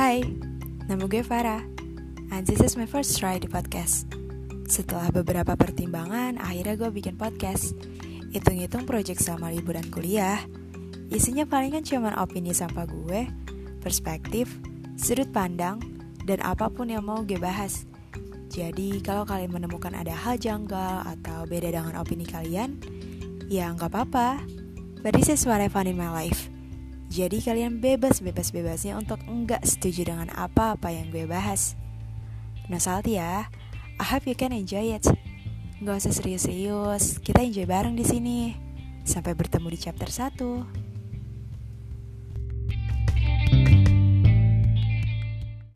Hai, nama gue Farah And this is my first try di podcast. Setelah beberapa pertimbangan, akhirnya gue bikin podcast. Hitung-hitung project sama liburan kuliah Isinya palingan cuman opini sampah gue, perspektif, sudut pandang, dan apa pun yang mau gue bahas. Jadi kalau kalian menemukan ada hal janggal atau beda dengan opini kalian Ya nggak apa-apa. But this is what I found in my life jadi kalian bebas-bebas-bebasnya untuk enggak setuju dengan apa-apa yang gue bahas. Nah saat ya, I hope you can enjoy it. Gak usah serius-serius, kita enjoy bareng di sini. Sampai bertemu di chapter 1.